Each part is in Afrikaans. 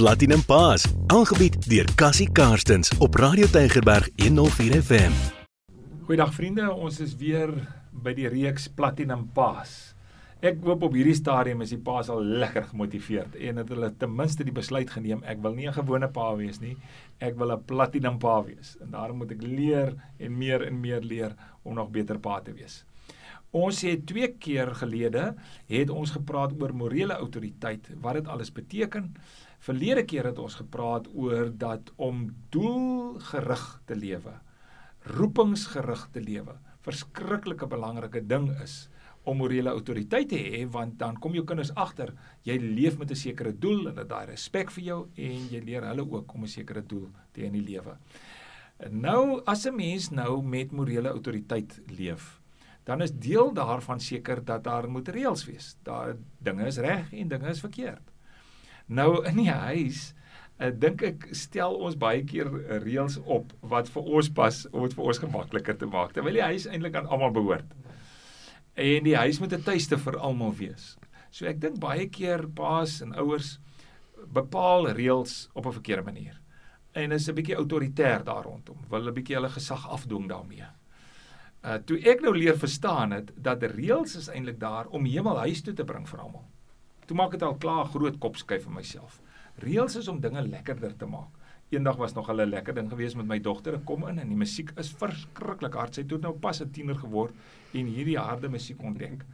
Platinum Pass, aangebied deur Cassie Karstens op Radio Tygerberg 104 FM. Goeiedag vriende, ons is weer by die reeks Platinum Pass. Ek hoop op hierdie stadium is die paas al lekker gemotiveerd en het hulle ten minste die besluit geneem ek wil nie 'n gewone pa wees nie, ek wil 'n platinum pa wees. En daarom moet ek leer en meer en meer leer om nog beter pa te wees. Ons het twee keer gelede het ons gepraat oor morele autoriteit, wat dit alles beteken. Verlede keer het ons gepraat oor dat om doelgerig te lewe, roepingsgerig te lewe, verskriklike belangrike ding is om morele autoriteit te hê want dan kom jou kinders agter jy leef met 'n sekere doel en dat daai respek vir jou en jy leer hulle ook om 'n sekere doel te hê in die lewe. Nou as 'n mens nou met morele autoriteit leef, dan is deel daarvan seker dat daar moet reëls wees. Daar dinge is reg en dinge is verkeerd. Nou in die huis Ek dink ek stel ons baie keer reëls op wat vir ons pas om dit vir ons gemakliker te maak. Terwyl die huis eintlik aan almal behoort. En die huis moet 'n tuiste vir almal wees. So ek dink baie keer paas en ouers bepaal reëls op 'n verkeerde manier. En is 'n bietjie autoritair daar rondom. Wil 'n bietjie hulle gesag afdwing daarmee. Uh toe ek nou leer verstaan het dat reëls is eintlik daar om hemel huis toe te bring vir almal toe maak dit al klaar groot kop skuif vir myself. Reëls is om dinge lekkerder te maak. Eendag was nog 'n lekker ding geweest met my dogter. Ek kom in en die musiek is verskriklik hard. Sy het nou pas 'n tiener geword en hierdie harde musiek ontdek.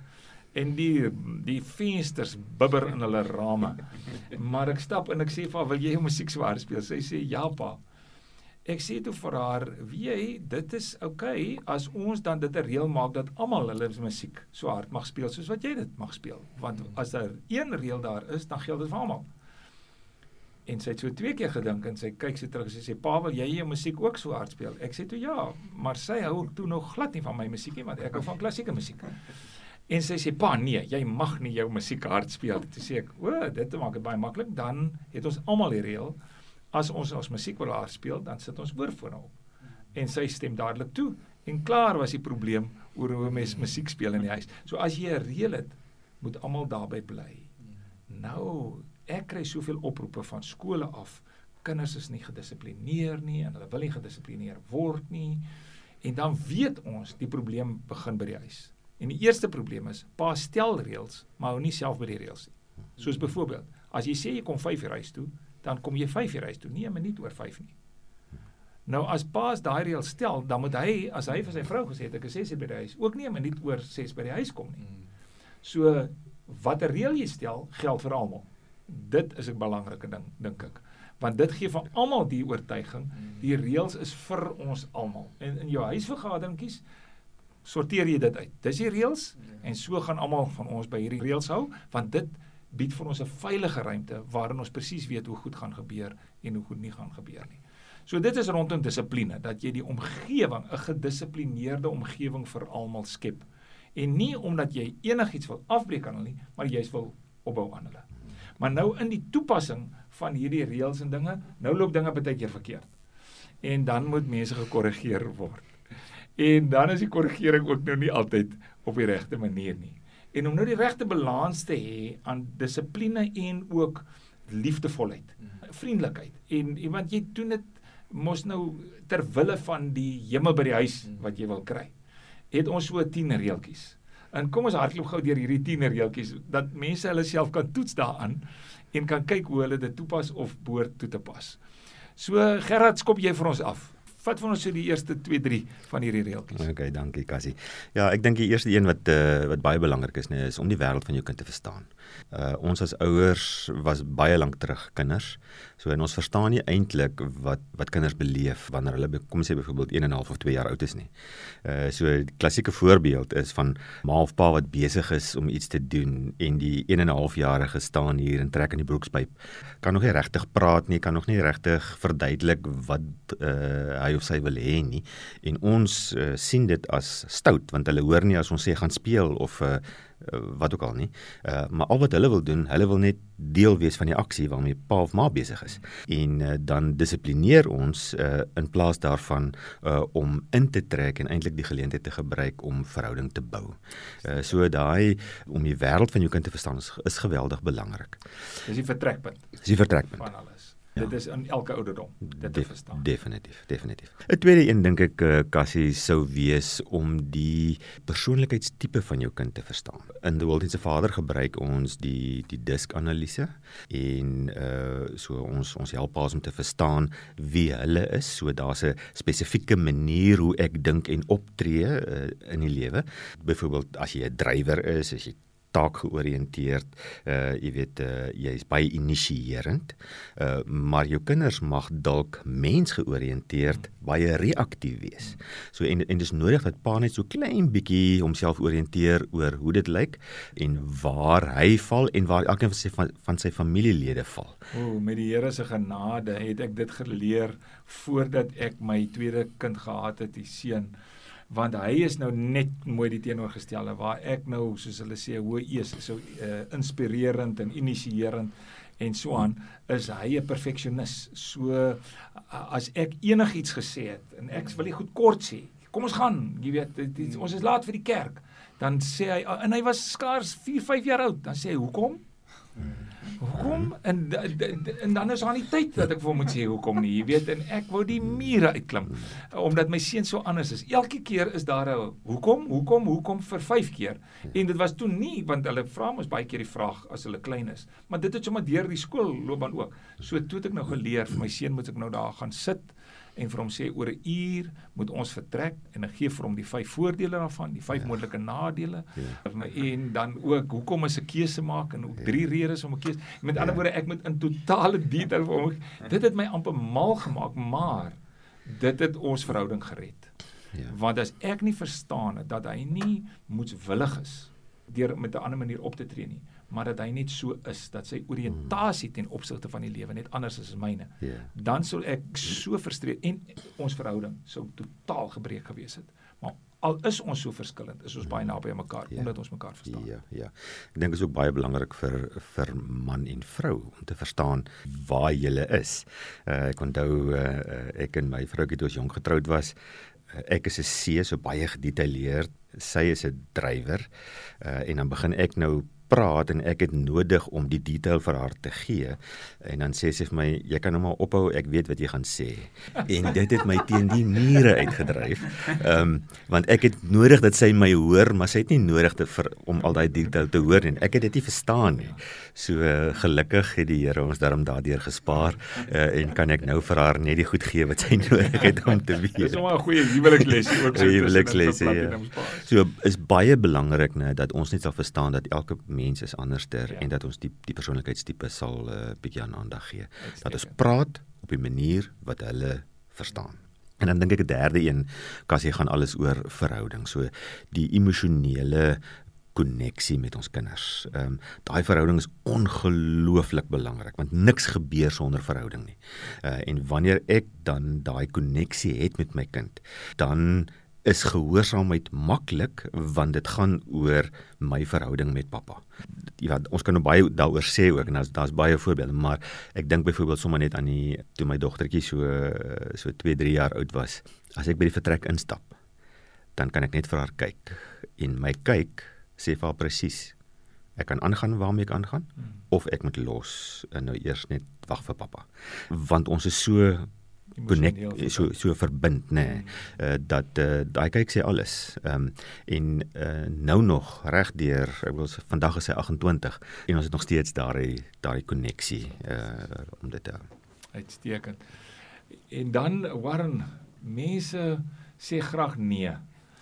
En die die vensters bibber in hulle rame. Maar ek stap en ek sê vir haar, "Wil jy musiek so hard speel?" Sy sê, "Ja, pa." Ek sê toe vir haar, "Wie jy, dit is oukei okay, as ons dan dit 'n reël maak dat almal hulle musiek so hard mag speel soos wat jy dit mag speel. Want as daar een reël daar is, dan geld dit vir almal." En sy het so twee keer gedink en sy kyk sy terug en sy sê, "Pa, wil jy jou musiek ook so hard speel?" Ek sê toe, "Ja, maar sy hou toe nog glad nie van my musiek nie, want ek hou van klassieke musiek." En sy sê, "Pa, nee, jy mag nie jou musiek hard speel." Toe sê ek, "O, dit maak dit baie maklik. Dan het ons almal die reël." As ons ons musiek wil haar speel, dan sit ons oorfone op. En sy stem dadelik toe en klaar was die probleem oor hoe mens musiek speel in die huis. So as jy 'n reël het, moet almal daarbey bly. Nou, ek kry soveel oproepe van skole af. Kinders is nie gedissiplineer nie en hulle wil nie gedissiplineer word nie. En dan weet ons die probleem begin by die huis. En die eerste probleem is pa stel reëls, maar hou nie self by die reëls nie. Soos byvoorbeeld, as jy sê jy kom 5 uur huis toe, dan kom jy 5 uur huis toe, nie 'n minuut oor 5 nie. Nou as paas daai reël stel, dan moet hy as hy vir sy vrou gesê het ek is 6 uur by die huis, ook nie 'n minuut oor 6 by die huis kom nie. So watter reël jy stel, geld vir almal. Dit is 'n belangrike ding, dink ek. Want dit gee vir almal die oortuiging, die reëls is vir ons almal. En in jou huisvergaderingkies sorteer jy dit uit. Dis die reëls en so gaan almal van ons by hierdie reëls hou, want dit bied vir ons 'n veilige ruimte waarin ons presies weet hoe goed gaan gebeur en hoe goed nie gaan gebeur nie. So dit is rondom dissipline dat jy die omgewing, 'n gedissiplineerde omgewing vir almal skep. En nie omdat jy enigiets wil afbreek aan hulle nie, maar jy wil opbou aan hulle. Maar nou in die toepassing van hierdie reëls en dinge, nou loop dinge baie keer verkeerd. En dan moet mense gekorrigeer word. En dan is die korrigering ook nou nie altyd op die regte manier nie en om nou die regte balans te hê aan dissipline en ook liefdevolheid, hmm. vriendelikheid. En want jy doen dit mos nou ter wille van die hemel by die huis hmm. wat jy wil kry. Het ons so 10 reeltjies. En kom ons hardloop gou deur hierdie 10 reeltjies dat mense hulle self kan toets daaraan en kan kyk hoe hulle dit toepas of behoort toe te pas. So Gerard, skop jy vir ons af. Vat van ons so die eerste 2 3 van hierdie reeltjies. Okay, dankie Cassie. Ja, ek dink die eerste een wat uh, wat baie belangrik is, nee, is om die wêreld van jou kind te verstaan. Uh ons as ouers was baie lank terug kinders. So en ons verstaan nie eintlik wat wat kinders beleef wanneer hulle kom sê byvoorbeeld 1 en 'n half of 2 jaar oud is nie. Uh so die klassieke voorbeeld is van ma of pa wat besig is om iets te doen en die 1 en 'n half jarige staan hier en trek aan die broekspyp. Kan nog nie regtig praat nie, kan nog nie regtig verduidelik wat uh hy of sy wil hê nie. En ons uh, sien dit as stout want hulle hoor nie as ons sê gaan speel of uh uh, wat ook al nie. Uh maar al wat hulle wil doen, hulle wil net deel wees van die aksie waarmee pa of ma besig is. En uh, dan dissiplineer ons uh in plaas daarvan uh om in te trek en eintlik die geleentheid te gebruik om verhouding te bou. Uh so daai om die wêreld van jou kind te verstaan is, is geweldig belangrik. Dis die vertrekpunt. Dis die vertrekpunt van alles. Ja. Dit is in elke ouderdom dit te verstaan. Definitief, definitief. 'n Tweede een dink ek uh, Cassie sou wees om die persoonlikheidstipe van jou kind te verstaan. In The World in se Vader gebruik ons die die disk-analise en uh so ons ons help ons om te verstaan wie hulle is. So daar's 'n spesifieke manier hoe ek dink en optree uh, in die lewe. Byvoorbeeld as jy 'n drywer is, as jy taak georiënteerd. Uh jy weet uh jy's baie initierend. Uh maar jou kinders mag dalk mensgeoriënteerd baie reaktief wees. So en en dis nodig dat pa net so klein bietjie homself oriënteer oor hoe dit lyk en waar hy val en waar elkeen van sy van, van sy familielede val. O, met die Here se genade het ek dit geleer voordat ek my tweede kind gehad het, die seun want hy is nou net mooi die teenoorgestelde waar ek nou soos hulle sê hoe eers so uh, inspirerend en initierend en so aan is hy 'n perfeksionis. So as ek enigiets gesê het en ek wil nie goed kort sê. Kom ons gaan, jy weet, die, die, ons is laat vir die kerk. Dan sê hy en hy was skaars 4, 5 jaar oud. Dan sê hy, "Hoekom?" Hmm. Hoekom? En en dan is daar nie tyd dat ek vir hom moet sê hoekom nie. Jy weet, en ek wou die mure uitklim omdat my seun so anders is. Elke keer is daar 'n hoekom? Hoekom? Hoekom vir 5 keer? En dit was toe nie want hulle vra mos baie keer die vraag as hulle klein is. Maar dit het sommer deur die skoolloopbaan ook. So toe het ek nou geleer vir my seun moet ek nou daar gaan sit en vir hom sê oor 'n uur moet ons vertrek en ek gee vir hom die vyf voordele daarvan, die vyf ja. moontlike nadele. Ja. En dan ook hoekom is 'n keuse maak en ook drie ja. redes om 'n keuse. Met ander ja. woorde, ek moet in totale detail vir hom. Dit het my amper mal gemaak, maar dit het ons verhouding gered. Ja. Want as ek nie verstaan het dat hy nie moetswillig is deur met 'n ander manier op te tree nie, maar dat hy net so is dat sy oriëntasie ten opsigte van die lewe net anders is as myne. Yeah. Ja. Dan sou ek so frustreer en ons verhouding sou totaal gebreek gewees het. Maar al is ons so verskillend, is ons baie naby aan mekaar yeah. Ja. omdat ons mekaar verstaan. Ja, ja. Ek dink dit is ook baie belangrik vir vir man en vrou om te verstaan waar jy is. Uh, ek onthou uh, ek en my vroukie toe ons jonk getroud was, uh, ek is 'n see so baie gedetailleerd sy is 'n drywer uh, en dan begin ek nou praat en ek het nodig om die detail vir haar te gee. En dan sê sy vir my jy kan nou maar ophou ek weet wat jy gaan sê. En dit het my teen die mure uitgedryf. Ehm um, want ek het nodig dat sy my hoor maar sy het nie nodig te vir, om al daai detail te hoor en ek het dit nie verstaan nie. So uh, gelukkig het die Here ons daarom daardeur gespaar uh, en kan ek nou vir haar net die goed gee wat sy nodig het om te weet. dis 'n goeie huweliksles ook so huweliksles ja. So is baie belangrik nê dat ons net sal verstaan dat elke mens is anderster ja. en dat ons die die persoonlikheidstipe sal 'n uh, bietjie aan aandag gee. Dat ons praat op 'n manier wat hulle verstaan. En dan dink ek 'n derde een, Cassie gaan alles oor verhouding. So die emosionele koneksie met ons kinders. Ehm um, daai verhouding is ongelooflik belangrik want niks gebeur sonder verhouding nie. Uh en wanneer ek dan daai koneksie het met my kind, dan is gehoorsaamheid maklik want dit gaan oor my verhouding met pappa. Ja, ons kan nou baie daaroor sê ook en daar's daar's baie voorbeelde, maar ek dink byvoorbeeld sommer net aan die toe my dogtertjie so so 2, 3 jaar oud was. As ek by die vertrek instap, dan kan ek net vir haar kyk en my kyk sê vir haar presies ek kan aangaan waarmee ek aangaan hmm. of ek moet los en nou eers net wag vir pappa. Want ons is so connect so so verbind nê nee, uh, dat uh, daai kyk sê alles. Ehm um, en uh, nou nog reg deur ek wil sê vandag is hy 28 en ons het nog steeds daai daai koneksie uh, om dit te uitstekend. En dan Warren mense sê graag nee.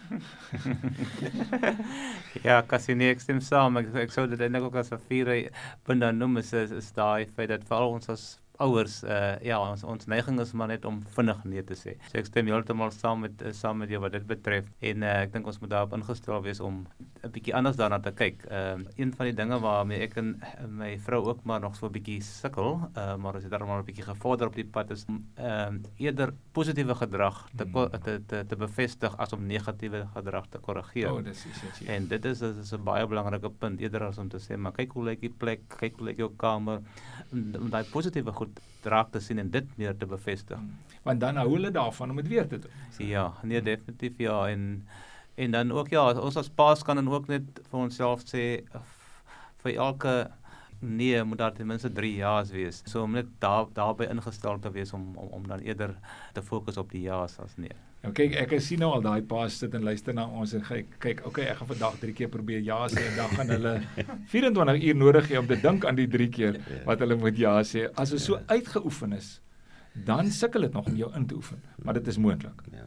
ja, Cassini ek stem saam. Ek, ek sou dit eintlik ook as 'n vier punt noem is is daai feit dat veral ons as ouers uh ja ons ons neiging is maar net om vinnig nee te sê. So ek stem heeltemal saam met uh, saam met jou wat dit betref en uh, ek dink ons moet daarop ingestel wees om 'n bietjie anders daarna te kyk. Ehm uh, een van die dinge waarmee ek en my vrou ook maar nog so 'n bietjie sukkel, uh, maar as jy daarom 'n bietjie gevorder op die pad is om ehm uh, eerder positiewe gedrag te, mm. te te te bevestig as om negatiewe gedrag te korrigeer. Oh, dis essensieel. En dit is dit is 'n baie belangrike punt eerder as om te sê maar kyk hoe lyk die plek, kyk hoe lyk jou kamer om daai positiewe goed raak te sien en dit meer te bevestig. Mm. Want dan hou hulle daarvan om dit weer te doen. Ja, nee definitief ja en En dan ook ja, ons as paas kan dan ook net vir onsself sê vir elke nee moet daar ten minste 3 ja's wees. So om net daar daarbey ingestel te wees om om om dan eerder te fokus op die ja's as nee. Nou kyk, ek sien nou al daai paas sit en luister na ons en kyk, kyk, okay, ek gaan vandag 3 keer probeer ja sê en dan gaan hulle 24 uur nodig hê om te dink aan die 3 keer ja. wat hulle moet ja sê. As hulle so uitgeoefen is, dan sukkel dit nog om jou in te oefen, maar dit is moontlik. Ja.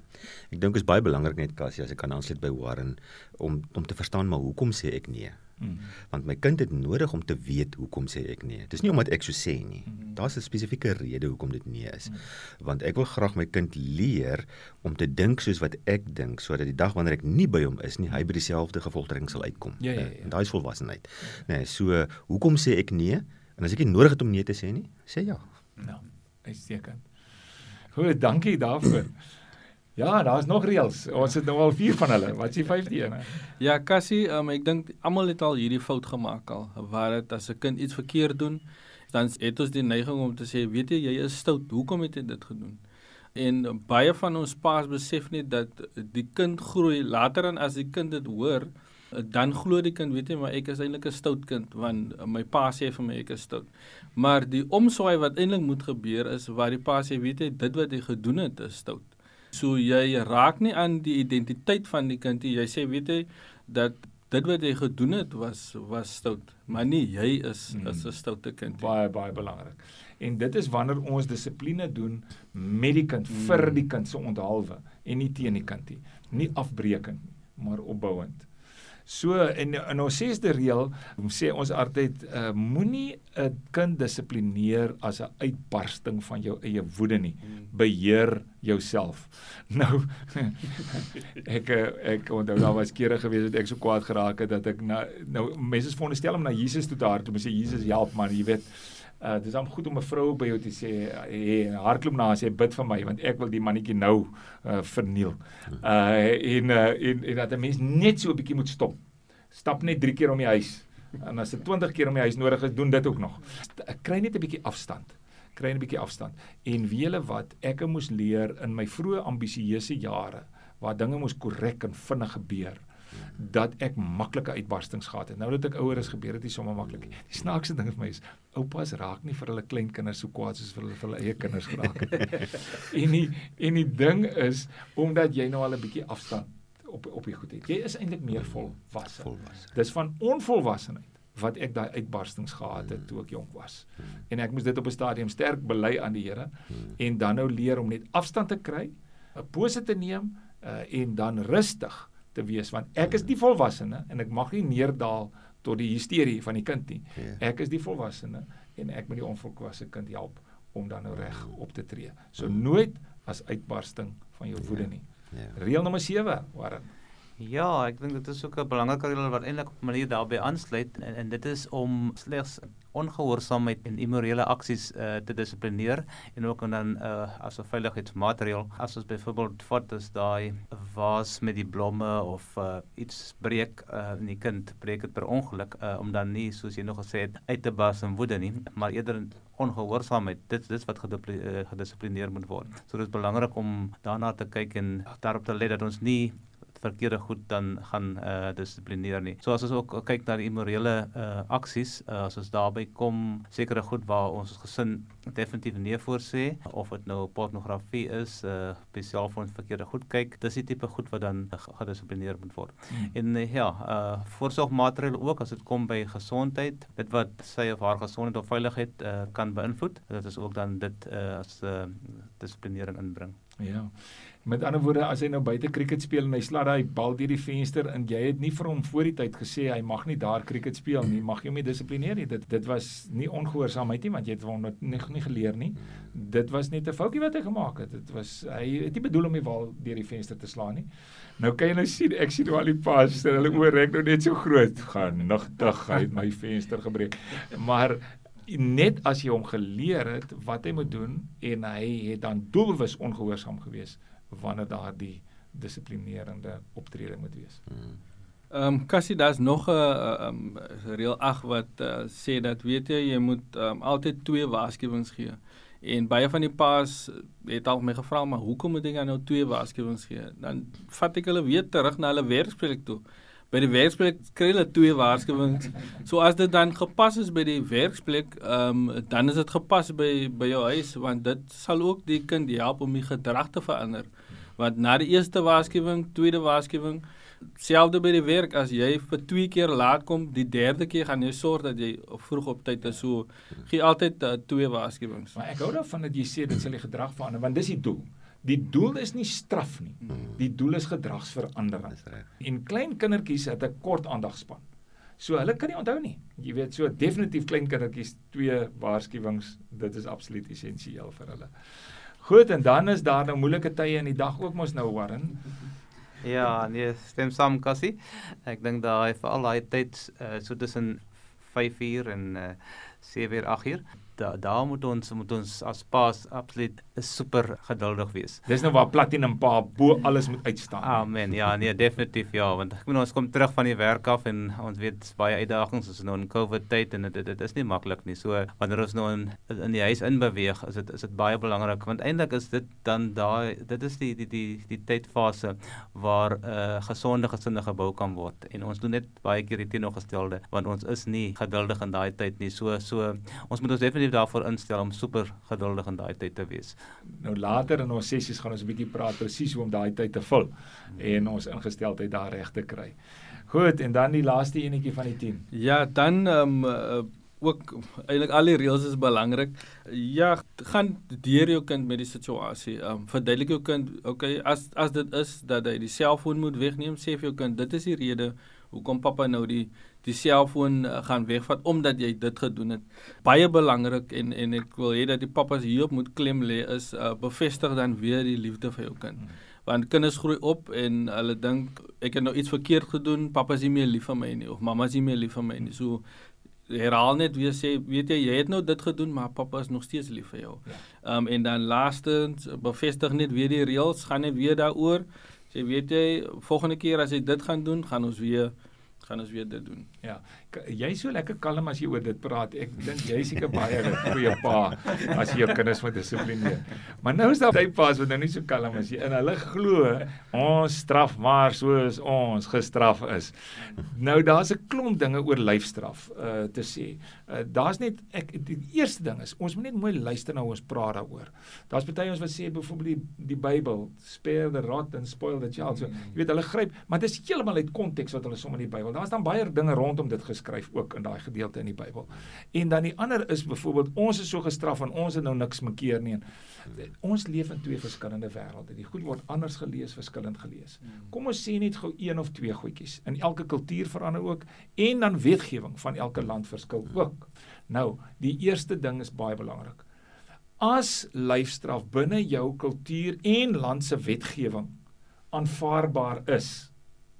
Ek dink is baie belangrik net Cassie as ek kan aansluit by Warren om om te verstaan maar hoekom sê ek nee? Mm. Want my kind het nodig om te weet hoekom sê ek nee. Dis nie omdat ek so sê nie. Mm. Daar's 'n spesifieke rede hoekom dit nee is. Mm. Want ek wil graag my kind leer om te dink soos wat ek dink sodat die dag wanneer ek nie by hom is nie, hy by dieselfde gevolgtrekking sal uitkom. Ja, ja, ja. En daai is volwassenheid. Ja. Nee, so hoekom sê ek nee? En as ek nie nodig het om nee te sê nie, sê ja. Nou uitstekend. Goed, dankie daarvoor. Ja, daar's nog reëls. Ons het nou al 4 van hulle. Wat is die 5de een? Ja, Cassie, um, ek dink almal het al hierdie fout gemaak al. Waar dit as 'n kind iets verkeerd doen, dan het ons die neiging om te sê, weet jy, jy is stout. Hoekom het jy dit gedoen? En baie van ons paas besef nie dat die kind groei later en as die kind dit hoor, dan glo die kind weet jy maar ek is eintlik 'n stout kind want my pa sê vir my ek is stout. Maar die omswaai wat eintlik moet gebeur is waar die pa sê weet jy dit wat jy gedoen het is stout. So jy raak nie aan die identiteit van die kind nie. Jy sê weet jy dat dit wat jy gedoen het was was stout, maar nie jy is hmm. is 'n stoute kind nie. Baie baie belangrik. En dit is wanneer ons dissipline doen met die kind hmm. vir die kind se onthaalwe en nie teen die kind nie. Nie afbreekend nie, maar opbouend. So in in ons sesde reël sê ons altyd uh, moenie 'n kind dissiplineer as 'n uitbarsting van jou eie woede nie. Beheer jouself. Nou ek ek onthou daar was kere gewees het ek so kwaad geraak het dat ek na, nou mense veronderstel om na Jesus toe te hardloop en sê Jesus help man, jy weet Uh dis om goed om 'n vrou by jou te sê hey, hardloop na sê bid vir my want ek wil die mannetjie nou uh verniel. Uh en uh en, en dat 'n mens net so 'n bietjie moet stop. Stap net 3 keer om die huis. En as dit 20 keer om die huis nodig is, doen dit ook nog. Ek kry net 'n bietjie afstand. Kry 'n bietjie afstand. En weet julle wat ek moes leer in my vroeë ambisieuse jare waar dinge moes korrek en vinnig gebeur dat ek maklike uitbarstings gehad het. Nou dat ek ouer is, gebeur dit nie sommer maklik nie. Die snaakste ding vir my is oupas raak nie vir hulle kleinkinders so kwaad soos vir hulle vir hulle eie kinders geraak het. en die en die ding is omdat jy nou al 'n bietjie afstand op op die goed het. Jy is eintlik meer volwasse. volwasse. Dis van onvolwassenheid wat ek daai uitbarstings gehad het toe ek jonk was. En ek moes dit op 'n stadium sterk bely aan die Here en dan nou leer om net afstand te kry, 'n pose te neem uh, en dan rustig te wees want ek is die volwassene en ek mag nie neerdaal tot die hysterie van die kind nie. Ja. Ek is die volwassene en ek moet die onvolwasse kind help om dan nou reg op te tree. So nooit as uitbarsting van jou woede ja. nie. Ja. Reël nommer 7, Warren. Ja, ek dink dit is ook 'n belangrike reël wat eintlik op 'n manier daarbey aansluit en, en dit is om slegs ongehoorsaamheid en immorele aksies uh, te dissiplineer en ook en dan uh, as 'n veiligheidsmaatreël as ons byvoorbeeld vat as daai was met die blomme of uh, iets breek uh, in die kind breek dit per ongeluk uh, om dan nie soos jy nog gesê het uit te bars in woede nie maar eerder ongehoorsaamheid dit dis wat gedissiplineer moet word. So dit is belangrik om daarna te kyk en daarop te let dat ons nie verkeerde goed dan gaan eh uh, dissiplineer nie. So as ons ook kyk na die immorele eh uh, aksies, uh, as ons daarby kom sekere goed waar ons gesin definitief nee voorsê of dit nou pornografie is, eh uh, spesiaal vir ons verkeerde goed kyk, dis die tipe goed wat dan gedissiplineer moet word. Hmm. En uh, ja, eh uh, voorsorgmaatreëls ook as dit kom by gesondheid, dit wat sy of haar gesondheid of veiligheid eh uh, kan beïnvloed, dit is ook dan dit eh uh, as 'n uh, dissiplinering inbring. Ja. Met ander woorde, as hy nou buite cricket speel en hy slaat daai bal deur die venster en jy het nie vir hom voor die tyd gesê hy mag nie daar cricket speel nie, mag jy hom nie dissiplineer nie. Dit dit was nie ongehoorsaamheid nie want jy het hom nog nie, nie geleer nie. Dit was net 'n foutjie wat hy gemaak het. Dit was hy het nie bedoel om die bal deur die venster te slaan nie. Nou kan jy nou sien ek sien hoe al die paas en hulle oor rek nou net so groot gaan. Nigtig, hy het my venster gebreek. Maar net as jy hom geleer het wat hy moet doen en hy het dan doelbewus ongehoorsaam gewees wanneer daardie dissiplinerende optrede moet wees. Ehm um, Cassie, daar's nog 'n ehm um, reël 8 wat uh, sê dat weet jy jy moet um, altyd twee waarskuwings gee. En baie van die paas het al my gevra maar hoekom moet ek nou twee waarskuwings gee? Dan vat ek hulle weer terug na hulle werksplek toe. By die werksplek kry hulle twee waarskuwings. So as dit dan gepas is by die werksplek, ehm um, dan is dit gepas by by jou huis want dit sal ook die kind help om die gedrag te verander. Want na die eerste waarskuwing, tweede waarskuwing, selfde by die werk as jy vir twee keer laat kom, die derde keer gaan jy sorg dat jy vroeg op tyd is. So gee altyd uh, twee waarskuwings. Maar ek hou daarvan dat jy sê dit sal die gedrag verander want dis die doel. Die doel is nie straf nie. Die doel is gedragsverandering. En klein kindertjies het 'n kort aandagspan. So hulle kan nie onthou nie. Jy weet so definitief klein kindertjies twee waarskuwings, dit is absoluut essensieel vir hulle. Goed en dan is daar nou moeilike tye in die dag ook mos nou Warren. Ja, nee, stem saam Cassie. Ek dink daai veral daai tyd uh, so tussen 5 uur en uh, 7 uur 8 uur da, daar moet ons moet ons as paas absoluut super geduldig wees. Dis nou waar Platinum Pa bo alles moet uitstaan. Amen. Ja, nee, definitief ja, want ek bedoel ons kom terug van die werk af en ons weet baie uitdagings is nou in COVID tyd en dit dit is nie maklik nie. So wanneer ons nou in in die huis inbeweeg, is dit is dit baie belangrik want eintlik is dit dan daai dit is die die die die tydfase waar 'n uh, gesonde gesinne gebou kan word en ons doen net baie keer die teenoorgestelde want ons is nie geduldig in daai tyd nie. So so ons moet ons definitief daarvoor instel om super geduldig in daai tyd te wees. Nou later in ons sessies gaan ons 'n bietjie praat presies hoe om daai tyd te vul en ons ingesteldheid daar reg te kry. Goed, en dan die laaste enetjie van die 10. Ja, dan ehm um, uh, ook eintlik al die reëls is belangrik. Ja, gaan deur jou kind met die situasie. Ehm um, verduidelik jou kind, okay, as as dit is dat hy die selfoon moet wegneem, sê vir jou kind, dit is die rede hoekom pappa nou die die selfoon uh, gaan wegvat omdat jy dit gedoen het. Baie belangrik en en ek wil hê dat die pappas hierop moet klem lê is uh, bevestig dan weer die liefde vir jou kind. Hmm. Want kinders groei op en hulle dink ek het nou iets verkeerd gedoen, pappa is nie meer lief vir my nie of mamma is nie meer lief vir my nie. So herhaal net weer sê weet jy jy het nou dit gedoen maar pappa is nog steeds lief vir jou. Ja. Ehm ja. um, en dan laastens bevestig net weer die reëls, gaan net weer daaroor. Sê weet jy volgende keer as jy dit gaan doen, gaan ons weer gaan ons weer dit doen. Ja. Jy so lekker kalm as jy oor dit praat. Ek dink jy seker baie 'n goeie pa as jy jou kinders moet dissiplineer. Maar nou is daar baie pa's wat nou nie so kalm is nie. En hulle glo ons straf maar soos ons gestraf is. Nou daar's 'n klomp dinge oor lyfstraf uh te sê. Uh daar's net ek die eerste ding is ons moet net mooi luister na hoe ons praat daaroor. Daar's baie ons wat sê byvoorbeeld die, die Bybel, spare the rod and spoil the child. So jy weet hulle gryp, maar dit is heeltemal uit konteks wat hulle som in die Bybel daar's dan baie dinge rondom dit geskryf ook in daai gedeelte in die Bybel. En dan die ander is byvoorbeeld ons is so gestraf en ons het nou niks mekeer nie. Ons leef in twee verskillende wêrelde. Die goed word anders gelees, verskillend gelees. Kom ons sê net gou een of twee goedjies. In elke kultuur verander ook en dan wetgewing van elke land verskil ook. Nou, die eerste ding is baie belangrik. As lyfstraf binne jou kultuur en land se wetgewing aanvaarbaar is,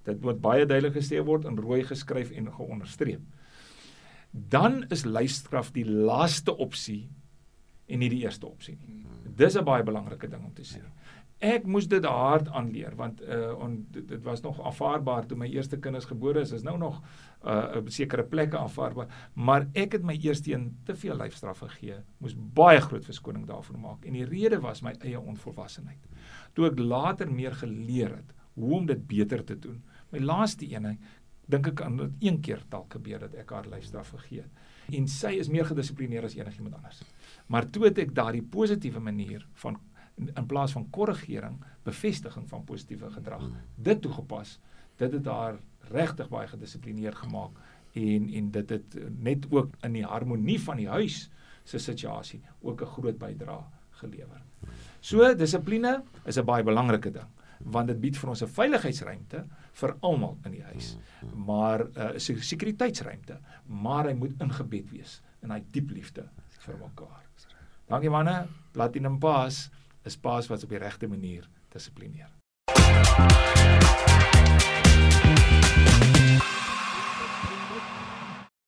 Dit moet baie duidelik gestel word in rooi geskryf en geonderstreep. Dan is lyfstraf die laaste opsie en nie die eerste opsie nie. Dis 'n baie belangrike ding om te sê. Ek moes dit hard aanleer want uh on, dit, dit was nog aanvaarbaar toe my eerste kinders gebore is. Is nou nog uh 'n sekere plekke aanvaarbaar, maar ek het my eerste een te veel lyfstraf gegee. Moes baie groot verskoning daarvoor maak en die rede was my eie onvolwassenheid. Toe ek later meer geleer het hoe om dit beter te doen. My laaste een, dink ek aan dit een keer dalk gebeur dat ek haar lyfstraf gegee het. En sy is meer gedissiplineerd as enigiemand anders. Maar toe het ek daardie positiewe manier van in plaas van korrigering, bevestiging van positiewe gedrag dit toegepas. Dit het haar regtig baie gedissiplineerd gemaak en en dit het net ook in die harmonie van die huis se situasie ook 'n groot bydrae gelewer. So dissipline is 'n baie belangrike ding want dit bied vir ons 'n veiligheidsruimte vir almal in die huis. Maar 'n uh, sekuriteitsruimte, maar hy moet ingebed wees in hy diep liefde vir mekaar. Dankie manne, Platinum Paas is paas wat op die regte manier dissiplineer.